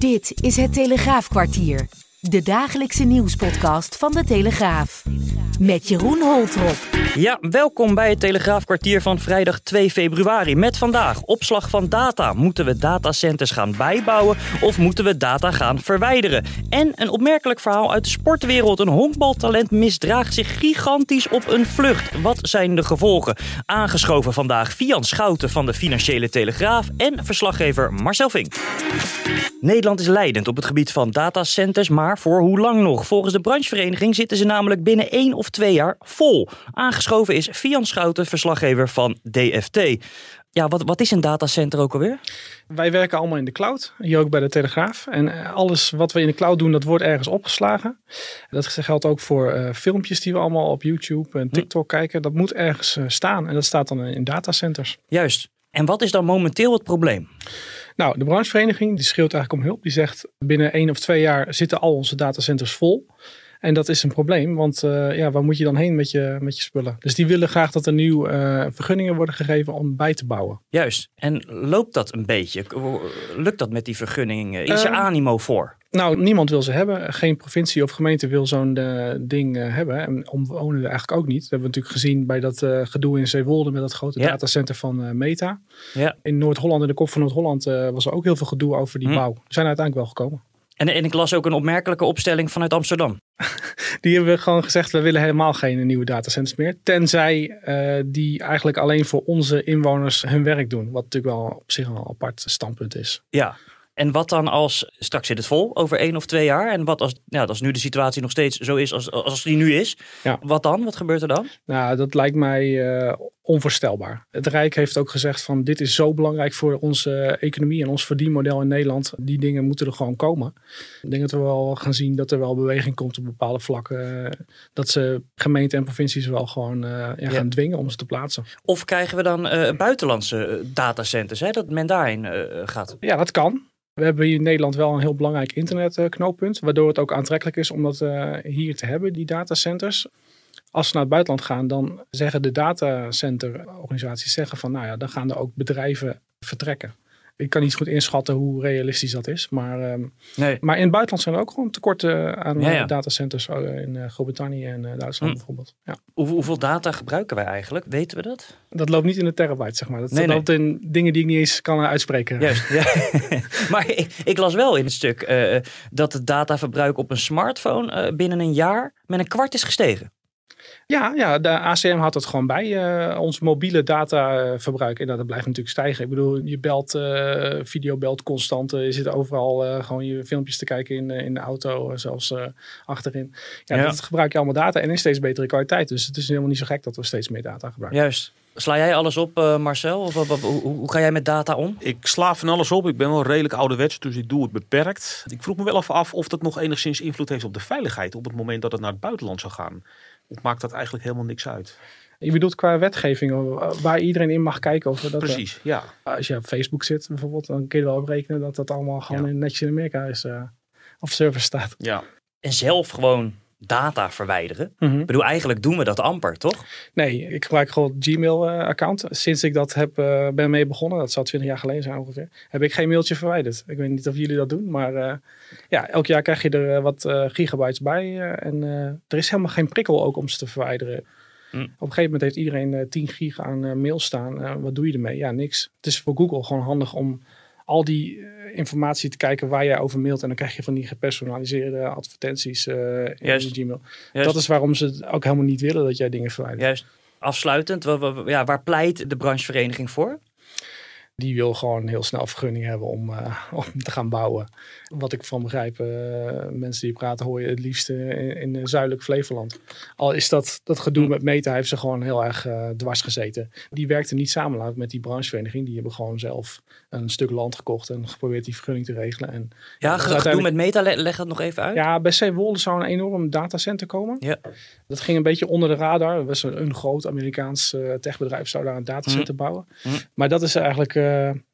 Dit is het Telegraafkwartier. De dagelijkse nieuwspodcast van de Telegraaf. Met Jeroen Holtrop. Ja, welkom bij het Telegraafkwartier van vrijdag 2 februari. Met vandaag opslag van data. Moeten we datacenters gaan bijbouwen of moeten we data gaan verwijderen? En een opmerkelijk verhaal uit de sportwereld. Een honkbaltalent misdraagt zich gigantisch op een vlucht. Wat zijn de gevolgen? Aangeschoven vandaag Fian Schouten van de Financiële Telegraaf en verslaggever Marcel Vink. Nederland is leidend op het gebied van datacenters, maar voor hoe lang nog? Volgens de branchevereniging zitten ze namelijk binnen één of twee jaar vol. Aangeschoven is Fian Schouten, verslaggever van DFT. Ja, wat, wat is een datacenter ook alweer? Wij werken allemaal in de cloud, hier ook bij de Telegraaf. En eh, alles wat we in de cloud doen, dat wordt ergens opgeslagen. Dat geldt ook voor uh, filmpjes die we allemaal op YouTube en TikTok kijken. Dat moet ergens uh, staan en dat staat dan in datacenters. Juist. En wat is dan momenteel het probleem? Nou, de branchevereniging die schreeuwt eigenlijk om hulp. Die zegt binnen één of twee jaar zitten al onze datacenters vol. En dat is een probleem, want uh, ja, waar moet je dan heen met je, met je spullen? Dus die willen graag dat er nieuw uh, vergunningen worden gegeven om bij te bouwen. Juist. En loopt dat een beetje? Lukt dat met die vergunningen? Is er uh, animo voor? Nou, niemand wil ze hebben. Geen provincie of gemeente wil zo'n uh, ding uh, hebben. En omwonenden eigenlijk ook niet. Dat hebben we natuurlijk gezien bij dat uh, gedoe in Zeewolde met dat grote ja. datacenter van Meta. Ja. In Noord-Holland, in de kop van Noord-Holland, was er ook heel veel gedoe over die hm. bouw. We zijn uiteindelijk wel gekomen. En, en ik las ook een opmerkelijke opstelling vanuit Amsterdam. die hebben gewoon gezegd, we willen helemaal geen nieuwe datacenters meer. Tenzij die eigenlijk alleen voor onze inwoners hun werk doen. Wat natuurlijk wel op zich een apart standpunt is. Ja, en wat dan als, straks zit het vol over één of twee jaar. En wat als, ja, als nu de situatie nog steeds zo is als, als die nu is. Ja. Wat dan? Wat gebeurt er dan? Nou, dat lijkt mij uh, onvoorstelbaar. Het Rijk heeft ook gezegd van dit is zo belangrijk voor onze economie en ons verdienmodel in Nederland. Die dingen moeten er gewoon komen. Ik denk dat we wel gaan zien dat er wel beweging komt op bepaalde vlakken. Dat ze gemeenten en provincies wel gewoon uh, ja, ja. gaan dwingen om ze te plaatsen. Of krijgen we dan uh, buitenlandse datacenters, hè? dat men daarin gaat? Ja, dat kan. We hebben hier in Nederland wel een heel belangrijk internetknooppunt, waardoor het ook aantrekkelijk is om dat uh, hier te hebben, die datacenters. Als ze naar het buitenland gaan, dan zeggen de datacenterorganisaties zeggen van, nou ja, dan gaan er ook bedrijven vertrekken. Ik kan niet goed inschatten hoe realistisch dat is. Maar, um, nee. maar in het buitenland zijn er ook gewoon tekorten aan ja, ja. datacenters. In uh, Groot-Brittannië en uh, Duitsland hm. bijvoorbeeld. Ja. Hoe, hoeveel data gebruiken wij eigenlijk? Weten we dat? Dat loopt niet in de terabyte, zeg maar. Dat nee, loopt nee. in dingen die ik niet eens kan uitspreken. Juist, ja. maar ik, ik, las wel in het stuk dat het dataverbruik op een smartphone binnen een jaar met een kwart is gestegen. Ja, ja, de ACM had het gewoon bij. Uh, ons mobiele dataverbruik. En dat blijft natuurlijk stijgen. Ik bedoel, je belt, uh, video belt constant. Uh, je zit overal uh, gewoon je filmpjes te kijken in, in de auto, zelfs achterin. Ja, ja, dat gebruik je allemaal data en in steeds betere kwaliteit. Dus het is helemaal niet zo gek dat we steeds meer data gebruiken. Juist. Sla jij alles op, Marcel? Of, hoe, hoe, hoe, ga jij met data om? Ik sla van alles op. Ik ben wel redelijk ouderwets, dus ik doe het beperkt. Ik vroeg me wel even af of dat nog enigszins invloed heeft op de veiligheid op het moment dat het naar het buitenland zou gaan. Of maakt dat eigenlijk helemaal niks uit? Je bedoelt qua wetgeving, waar iedereen in mag kijken. Of dat Precies, uh, ja. Als je op Facebook zit bijvoorbeeld, dan kun je wel op rekenen dat dat allemaal gewoon ja. netjes in Amerika is. Uh, of server staat. Ja. En zelf gewoon data verwijderen. Mm -hmm. Ik bedoel, eigenlijk doen we dat amper, toch? Nee, ik gebruik gewoon Gmail-account. Sinds ik dat heb, uh, ben mee begonnen, dat zal 20 jaar geleden zijn ongeveer, heb ik geen mailtje verwijderd. Ik weet niet of jullie dat doen, maar uh, ja, elk jaar krijg je er wat uh, gigabytes bij. en er is helemaal geen prikkel ook om ze te verwijderen. Mm. Op een gegeven moment heeft iedereen 10 gig aan mail staan. wat doe je ermee? Ja, niks. Het is voor Google gewoon handig om al die uh, informatie te kijken waar jij over mailt. En dan krijg je van die gepersonaliseerde advertenties uh, in Juist. Gmail. Juist. Dat is waarom ze het ook helemaal niet willen dat jij dingen verwijdert. Juist. Afsluitend, ja, waar pleit de branchevereniging voor? Die wil gewoon heel snel vergunning hebben om, uh, om te gaan bouwen. Wat ik van begrijp, uh, mensen die praten hoor je het liefst in, in zuidelijk Flevoland. Al is dat, dat gedoe met meta, heeft ze gewoon heel erg uh, dwars gezeten. Die werkte niet samen met die branchevereniging. Die hebben gewoon zelf een stuk land gekocht en geprobeerd die vergunning te regelen. En, ja, gedoe uiteindelijk... met meta, leg dat nog even uit. Ja, bij Zeewolde zou een enorm datacenter komen. Ja. Dat ging een beetje onder de radar. Er was een, een groot Amerikaans techbedrijf zou daar een datacenter mm. bouwen. Mm. Maar dat is eigenlijk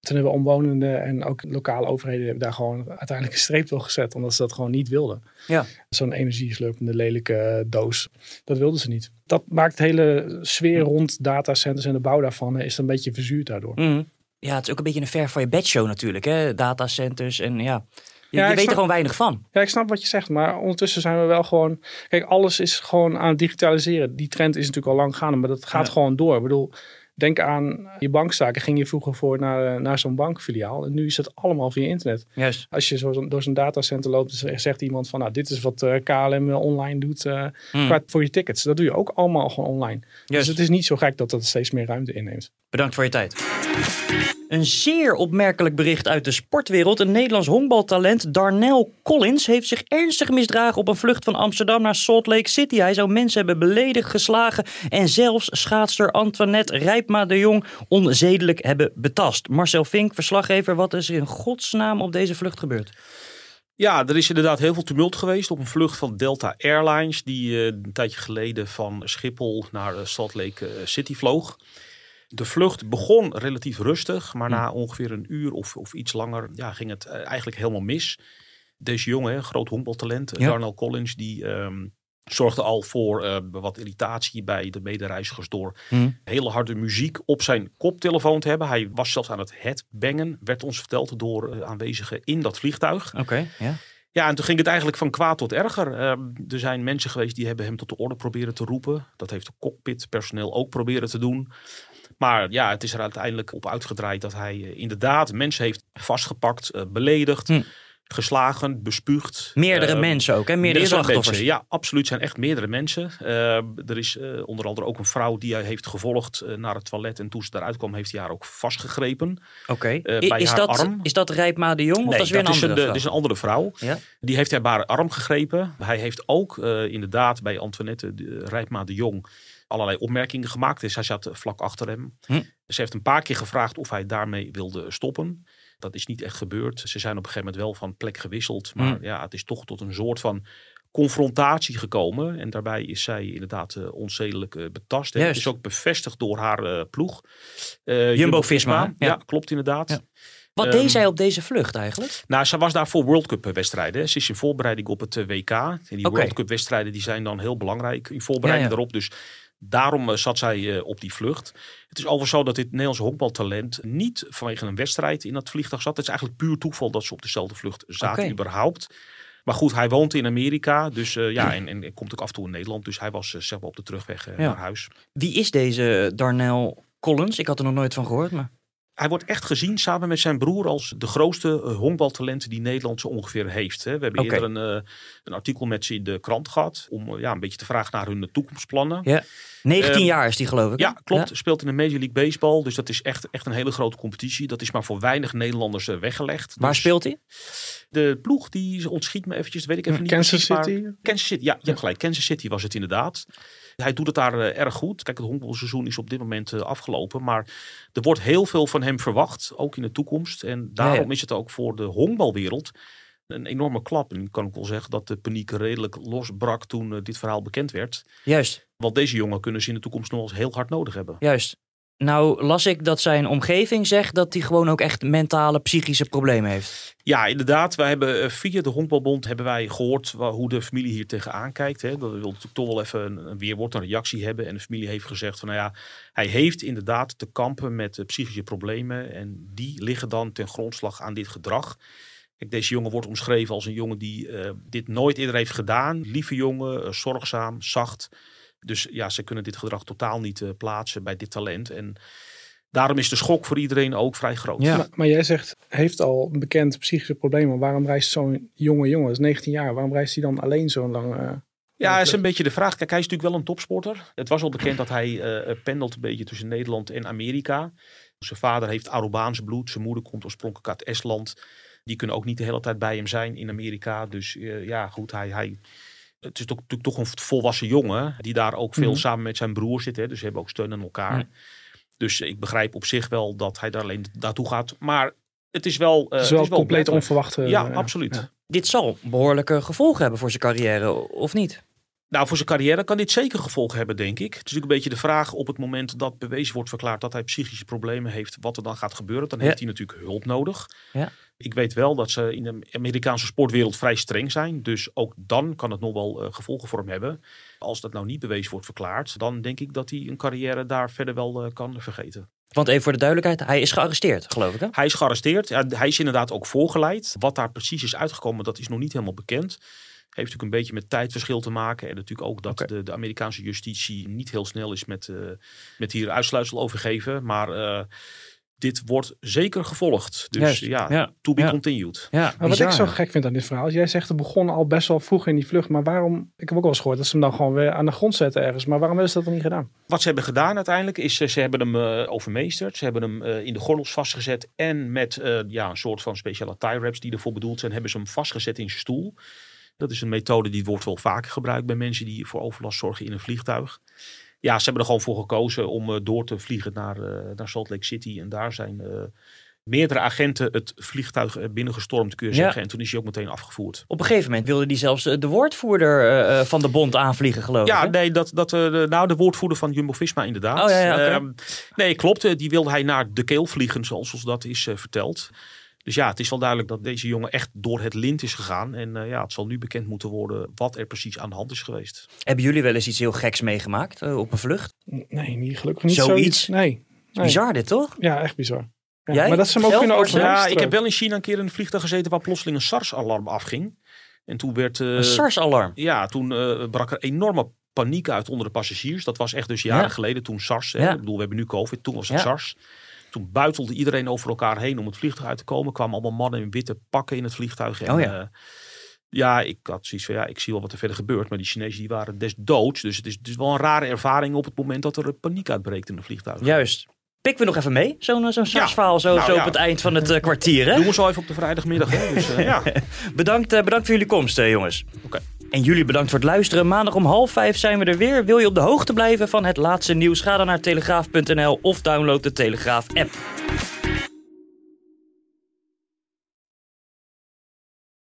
toen hebben omwonenden en ook lokale overheden hebben daar gewoon uiteindelijk een streep door gezet, omdat ze dat gewoon niet wilden. Ja. Zo'n energieslurpende lelijke doos, dat wilden ze niet. Dat maakt de hele sfeer rond datacenters en de bouw daarvan is een beetje verzuurd daardoor. Mm. Ja, het is ook een beetje een ver van je bedshow natuurlijk, hè? datacenters en ja. Je, ja, weet er gewoon weinig van. Ja, ik snap wat je zegt. Maar ondertussen zijn we wel gewoon... Kijk, alles is gewoon aan het digitaliseren. Die trend is natuurlijk al lang gaande. Maar dat gaat gewoon door. Ik bedoel, Denk aan je bankzaken. Ging je vroeger voor naar, naar zo'n bankfiliaal. En nu is het allemaal via internet. Yes. Als je zo, door zo'n datacenter loopt, zegt iemand van... nou, dit is wat eh, KLM online doet uh, voor je tickets. Dat doe je ook allemaal gewoon online. Dus het is niet zo gek dat dat steeds meer ruimte inneemt. Bedankt voor je tijd. Een zeer opmerkelijk bericht uit de sportwereld. Een Nederlands honkbaltalent, Darnell Collins, heeft zich ernstig misdragen op een vlucht van Amsterdam naar Salt Lake City. Hij zou mensen hebben beledigd, geslagen en zelfs schaatster Antoinette Rijpma de Jong onzedelijk hebben betast. Marcel Vink, verslaggever, wat is er in godsnaam op deze vlucht gebeurd? Ja, er is inderdaad heel veel tumult geweest op een vlucht van Delta Airlines, die uh, een tijdje geleden van Schiphol naar uh, Salt Lake uh, City vloog. De vlucht begon relatief rustig, maar na ongeveer een uur of, of iets langer ja, ging het eh, eigenlijk helemaal mis. Deze jongen, groot honkbaltalent, ja. Darnell Collins, die ehm, zorgde al voor uh, wat irritatie bij de medereizigers door hmm. hele harde muziek op zijn koptelefoon te hebben. Hij was zelfs aan het headbangen, werd ons verteld door uh, aanwezigen in dat vliegtuig. Oké, ja. Ja, en toen ging het eigenlijk van kwaad tot erger. Uh, er zijn mensen geweest die hebben hem tot de orde proberen te roepen. Dat heeft de cockpitpersoneel ook proberen te doen. Maar ja, het is er uiteindelijk op uitgedraaid dat hij eh, inderdaad mensen heeft vastgepakt, beledigd. Hm. Geslagen, bespuugd. Meerdere uh, mensen ook, hè? Meerdere, meerdere slachtoffers. Mensen. Ja, absoluut. zijn echt meerdere mensen. er is onder andere ook een vrouw die hij heeft gevolgd naar het toilet. En toen ze eruit kwam, heeft hij haar ook vastgegrepen. Oké. is, dat, arm. is dat Rijpma de Jong? Of dat is weer een andere is een, is een andere vrouw. Ja? Die heeft hij bij haar arm gegrepen. Hij heeft ook inderdaad bij Antoinette Rijpma de Jong allerlei opmerkingen gemaakt. Dus hij zat vlak achter hem. Hm. Ze heeft een paar keer gevraagd of hij daarmee wilde stoppen. Dat is niet echt gebeurd. Ze zijn op een gegeven moment wel van plek gewisseld. Maar hm. ja, het is toch tot een soort van confrontatie gekomen. En daarbij is zij inderdaad uh, onzedelijk uh, betast. Het is ook bevestigd door haar uh, ploeg. Jumbo-Visma. Ja. ja. klopt inderdaad. Ja. Wat um, deed ehm, zij op deze vlucht eigenlijk? Nou, ze was daar voor World Cup wedstrijden. Ze is in voorbereiding op het WK. En die okay. World Cup wedstrijden die zijn dan heel belangrijk in voorbereiding daarop. Dus Daarom eh, zat zij eh, op die vlucht. Het is overigens zo dat dit Nederlandse honkbaltalent niet vanwege een wedstrijd in dat vliegtuig zat. Het is eigenlijk puur toeval dat ze op dezelfde vlucht zaten okay. überhaupt. Maar goed, hij woont in Amerika. Dus uh, ja, en, en, komt ook af en toe in Nederland. Dus hij was uh, zeg maar op de terugweg uh, ja. naar huis. Wie is deze Darnell Collins? Ik had er nog nooit van gehoord. Maar... Hij wordt echt gezien samen met zijn broer als de grootste honkbaltalent die Nederland zo ongeveer heeft. Hè. We hebben okay. eerder een, een, artikel met ze in de krant gehad. Om ja, een beetje te vragen naar hun toekomstplannen. Ja. 19 um, jaar is die geloof ik. Ja, klopt. Ja. Speelt in de Major League Baseball. Dus dat is echt, echt een hele grote competitie. Dat is maar voor weinig Nederlanders uh, weggelegd. Waar dus speelt hij? De ploeg die ontschiet me eventjes. Weet ik even niet. Kansas City? Kansas City, ja, je hebt gelijk. Kansas City was het inderdaad. Hij doet het daar uh, erg goed. Kijk, het honkbalseizoen is op dit moment uh, afgelopen. Maar er wordt heel veel van hem verwacht. Ook in de toekomst. En daarom ja, is het ook voor de honkbalwereld een enorme klap. En kan ik wel zeggen dat de paniek redelijk losbrak toen uh, dit verhaal bekend werd. Juist. Want deze jongen kunnen ze in de toekomst nog eens heel hard nodig hebben. Juist. Nou las ik dat zijn omgeving zegt dat hij gewoon ook echt mentale, psychische problemen heeft. Ja, inderdaad. Wij hebben eh, via de Honkbalbond hebben wij gehoord hoe de familie hier tegenaan kijkt. Hè. Dat wil natuurlijk toch wel even een weerwoord, een reactie hebben. En de familie heeft gezegd van nou ja, hij heeft inderdaad te kampen met psychische problemen. En die liggen dan ten grondslag aan dit gedrag. Deze jongen wordt omschreven als een jongen die uh, dit nooit eerder heeft gedaan. Lieve jongen, zorgzaam, zacht. Dus ja, ze kunnen dit gedrag totaal niet uh, plaatsen bij dit talent. En daarom is de schok voor iedereen ook vrij groot. Ja. Maar, maar jij zegt, heeft al een bekend psychische probleem. Waarom reist zo'n jonge jongen, dat is 19 jaar, waarom reist hij dan alleen zo lang? Ja, dat is een beetje de vraag. Kijk, hij is natuurlijk wel een topsporter. Het was al bekend dat hij pendelt een beetje tussen Nederland en Amerika. Zijn vader heeft Arubaanse bloed. Zijn moeder komt oorspronkelijk uit Estland. Die kunnen ook niet de hele tijd bij hem zijn in Amerika. Dus uh, ja, goed, hij, hij, het is toch, natuurlijk toch een volwassen jongen. Die daar ook veel Mhm. samen met zijn broer zit. Hè, dus ze hebben ook steun aan elkaar. Dus ik begrijp op zich wel dat hij daar alleen naartoe gaat. Maar het is wel, uh, Het is wel compleet onverwacht. eh, Ja, ja. absoluut. Ja. Dit zal behoorlijke gevolgen hebben voor zijn carrière, of niet? Nou, voor zijn carrière kan dit zeker gevolgen hebben, denk ik. Het is natuurlijk een beetje de vraag op het moment dat bewezen wordt verklaard dat hij psychische problemen heeft, wat er dan gaat gebeuren. Dan Ja. heeft hij natuurlijk hulp nodig. Ja. Ik weet wel dat ze in de Amerikaanse sportwereld vrij streng zijn. Dus ook dan kan het nog wel eh, gevolgen voor hem hebben. Als dat nou niet bewezen wordt verklaard, dan denk ik dat hij een carrière daar verder wel eh, kan vergeten. Want even voor de duidelijkheid, hij is gearresteerd, geloof ik hè? Hij is gearresteerd. Ja, hij is inderdaad ook voorgeleid. Wat daar precies is uitgekomen, dat is nog niet helemaal bekend. Heeft natuurlijk een beetje met tijdverschil te maken. En natuurlijk ook dat de, de Amerikaanse justitie niet heel snel is met, eh, met hier uitsluitsel overgeven. Maar eh, dit wordt zeker gevolgd. Dus ja, ja, to be ja. continued. Ja, Maar wat ik zo gek vind aan dit verhaal is, jij zegt het begon al best wel vroeg in die vlucht. Maar waarom, ik heb ook wel eens gehoord dat ze hem dan gewoon weer aan de grond zetten ergens. Maar waarom hebben ze dat dan niet gedaan? Wat ze hebben gedaan uiteindelijk is, eh, ze hebben hem overmeesterd. Ze hebben hem eh, in de gordels vastgezet. En met eh, ja, een soort van speciale tie wraps die ervoor bedoeld zijn, hebben ze hem vastgezet in zijn stoel. Dat is een methode die wordt wel vaker gebruikt bij mensen die voor overlast zorgen in een vliegtuig. Ja, ze hebben er gewoon voor gekozen om eh, door te vliegen naar, eh, naar Salt Lake City. En daar zijn eh, meerdere agenten het vliegtuig binnengestormd, kun je Ja. zeggen. En toen is hij ook meteen afgevoerd. Op een gegeven moment wilde hij zelfs de woordvoerder van de bond aanvliegen, geloof Ja, ik. hè? nee, dat, dat, de- nou, de woordvoerder van Jumbo-Visma inderdaad. Oh, ja, ja. Ehm, nee, klopt. Die wilde hij naar de keel vliegen, zoals ons dat is verteld. Dus ja, het is wel duidelijk dat deze jongen echt door het lint is gegaan. En eh, ja, het zal nu bekend moeten worden wat er precies aan de hand is geweest. Hebben jullie wel eens iets heel geks meegemaakt eh, op een vlucht? Nee, niet, gelukkig niet Zoiets? zoiets. Nee. nee. Bizar dit, toch? Ja, echt bizar. Ja, Jij? Maar dat ze hem ook kunnen. Ja, ik heb wel in China een keer in een vliegtuig gezeten waar plotseling een SARS-alarm afging. En toen werd... eh, Een SARS-alarm. Ja, toen eh, brak er enorme paniek uit onder de passagiers. Dat was echt dus jaren Ja. geleden toen SARS. Hè, Ja. Ik bedoel, we hebben nu COVID. Toen was het Ja. SARS. Toen buitelde iedereen over elkaar heen om het vliegtuig uit te komen. kwamen allemaal mannen in witte pakken in het vliegtuig. En, Oh ja. eh, ja, ik had zoiets van, ja, ik zie wel wat er verder gebeurt. Maar die Chinezen die waren des doods. Dus het is, is wel een rare ervaring op het moment dat er eh, paniek uitbreekt in een vliegtuig. Juist. Pikken we nog even mee, zo'n eh, zo'n Ja. SARS-verhaal zo, Nou, zo ja. op het eind van het kwartier. Hè? Doen we zo even op de vrijdagmiddag. Hè? Dus, ja. Bedankt, bedankt voor jullie komst, jongens. Oké. En jullie bedankt voor het luisteren. Maandag om half vijf zijn we er weer. Wil je op de hoogte blijven van het laatste nieuws? Ga dan naar telegraaf.nl of download de Telegraaf-app.